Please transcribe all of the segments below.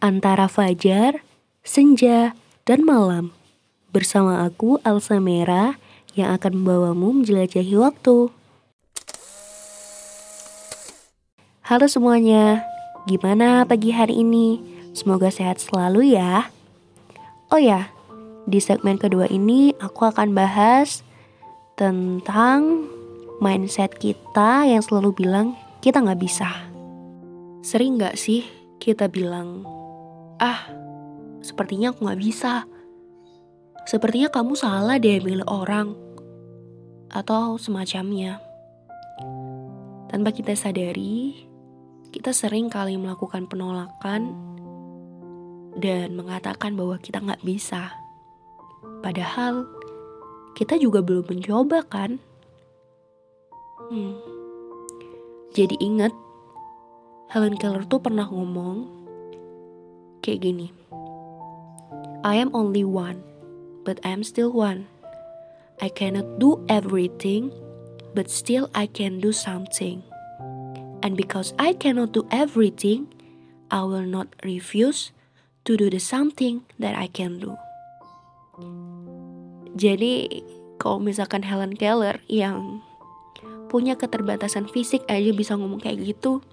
antara fajar, senja, dan malam. Bersama aku, Alsa Merah, yang akan membawamu menjelajahi waktu. Halo semuanya, gimana pagi hari ini? Semoga sehat selalu ya. Oh ya, di segmen kedua ini aku akan bahas tentang mindset kita yang selalu bilang kita nggak bisa. Sering nggak sih kita bilang, ah, sepertinya aku nggak bisa. Sepertinya kamu salah deh milih orang. Atau semacamnya. Tanpa kita sadari, kita sering kali melakukan penolakan dan mengatakan bahwa kita nggak bisa. Padahal kita juga belum mencoba kan? Hmm. Jadi ingat, Helen Keller tuh pernah ngomong kayak gini. I am only one, but I am still one. I cannot do everything, but still I can do something. And because I cannot do everything, I will not refuse to do the something that I can do. Jadi, kalau misalkan Helen Keller yang punya keterbatasan fisik aja bisa ngomong kayak gitu,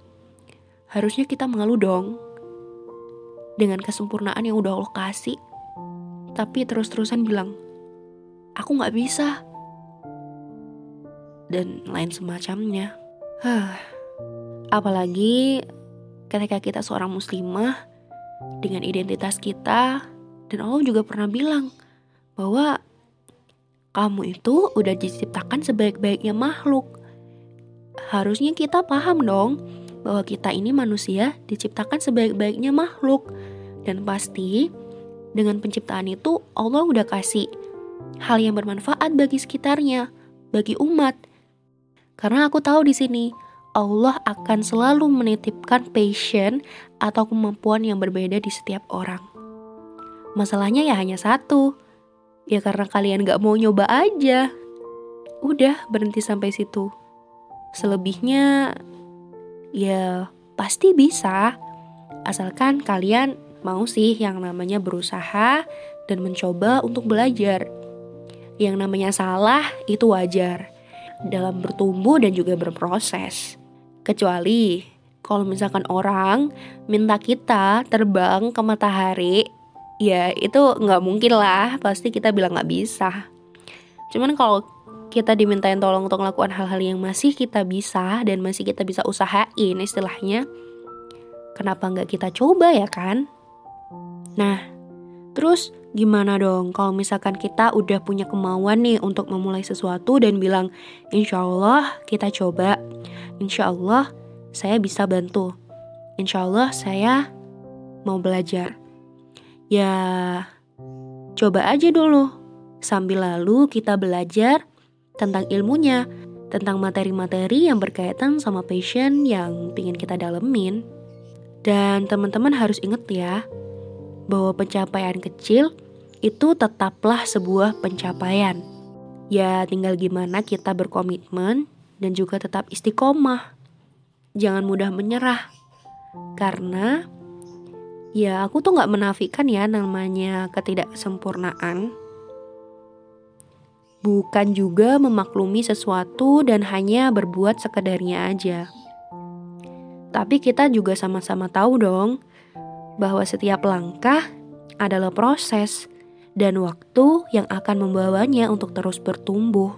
harusnya kita malu dong dengan kesempurnaan yang udah Allah kasih. Tapi terus-terusan bilang, aku gak bisa. Dan lain semacamnya. Hah. Apalagi ketika kita seorang muslimah dengan identitas kita dan Allah juga pernah bilang bahwa kamu itu udah diciptakan sebaik-baiknya makhluk. Harusnya kita paham dong bahwa kita ini manusia diciptakan sebaik-baiknya makhluk. Dan pasti dengan penciptaan itu Allah udah kasih hal yang bermanfaat bagi sekitarnya, bagi umat. Karena aku tahu di sini Allah akan selalu menitipkan passion atau kemampuan yang berbeda di setiap orang. Masalahnya ya hanya satu, ya karena kalian gak mau nyoba aja. Udah berhenti sampai situ. Selebihnya, ya pasti bisa. Asalkan kalian mau sih yang namanya berusaha dan mencoba untuk belajar. Yang namanya salah itu wajar dalam bertumbuh dan juga berproses. Kecuali kalau misalkan orang minta kita terbang ke matahari, ya itu nggak mungkin lah. Pasti kita bilang nggak bisa. Cuman kalau kita dimintain tolong untuk melakukan hal-hal yang masih kita bisa dan masih kita bisa usahain istilahnya, kenapa nggak kita coba ya kan? Nah, terus gimana dong kalau misalkan kita udah punya kemauan nih untuk memulai sesuatu dan bilang, insya Allah kita coba, insya Allah saya bisa bantu. Insya Allah saya mau belajar. Ya, coba aja dulu. Sambil lalu kita belajar tentang ilmunya, tentang materi-materi yang berkaitan sama passion yang ingin kita dalemin. Dan teman-teman harus inget ya, bahwa pencapaian kecil itu tetaplah sebuah pencapaian. Ya, tinggal gimana kita berkomitmen dan juga tetap istiqomah jangan mudah menyerah. Karena ya aku tuh gak menafikan ya namanya ketidaksempurnaan. Bukan juga memaklumi sesuatu dan hanya berbuat sekedarnya aja. Tapi kita juga sama-sama tahu dong bahwa setiap langkah adalah proses dan waktu yang akan membawanya untuk terus bertumbuh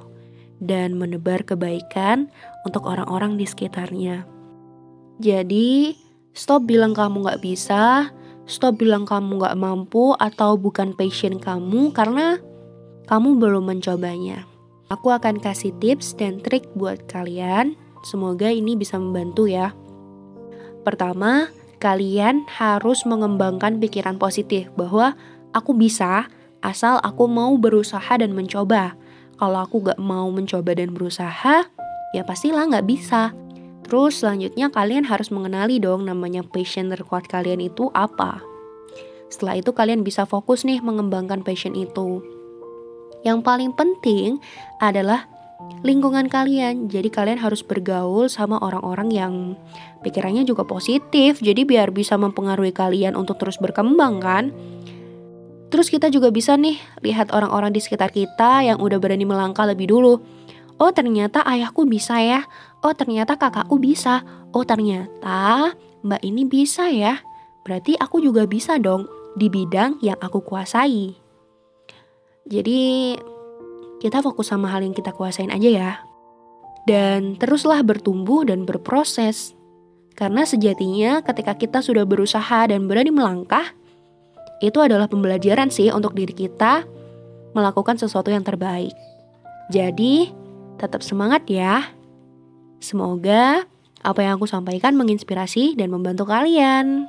dan menebar kebaikan untuk orang-orang di sekitarnya. Jadi, stop bilang kamu gak bisa, stop bilang kamu gak mampu atau bukan passion kamu karena kamu belum mencobanya. Aku akan kasih tips dan trik buat kalian. Semoga ini bisa membantu ya. Pertama, kalian harus mengembangkan pikiran positif bahwa aku bisa asal aku mau berusaha dan mencoba. Kalau aku gak mau mencoba dan berusaha, ya pastilah gak bisa. Terus selanjutnya kalian harus mengenali dong namanya passion terkuat kalian itu apa. Setelah itu kalian bisa fokus nih mengembangkan passion itu. Yang paling penting adalah lingkungan kalian. Jadi kalian harus bergaul sama orang-orang yang pikirannya juga positif. Jadi biar bisa mempengaruhi kalian untuk terus berkembang kan. Terus kita juga bisa nih lihat orang-orang di sekitar kita yang udah berani melangkah lebih dulu. Oh ternyata ayahku bisa ya. Oh ternyata kakakku bisa. Oh ternyata mbak ini bisa ya. Berarti aku juga bisa dong di bidang yang aku kuasai. Jadi kita fokus sama hal yang kita kuasain aja ya. Dan teruslah bertumbuh dan berproses. Karena sejatinya ketika kita sudah berusaha dan berani melangkah, itu adalah pembelajaran sih untuk diri kita melakukan sesuatu yang terbaik. Jadi, tetap semangat ya. Semoga apa yang aku sampaikan menginspirasi dan membantu kalian.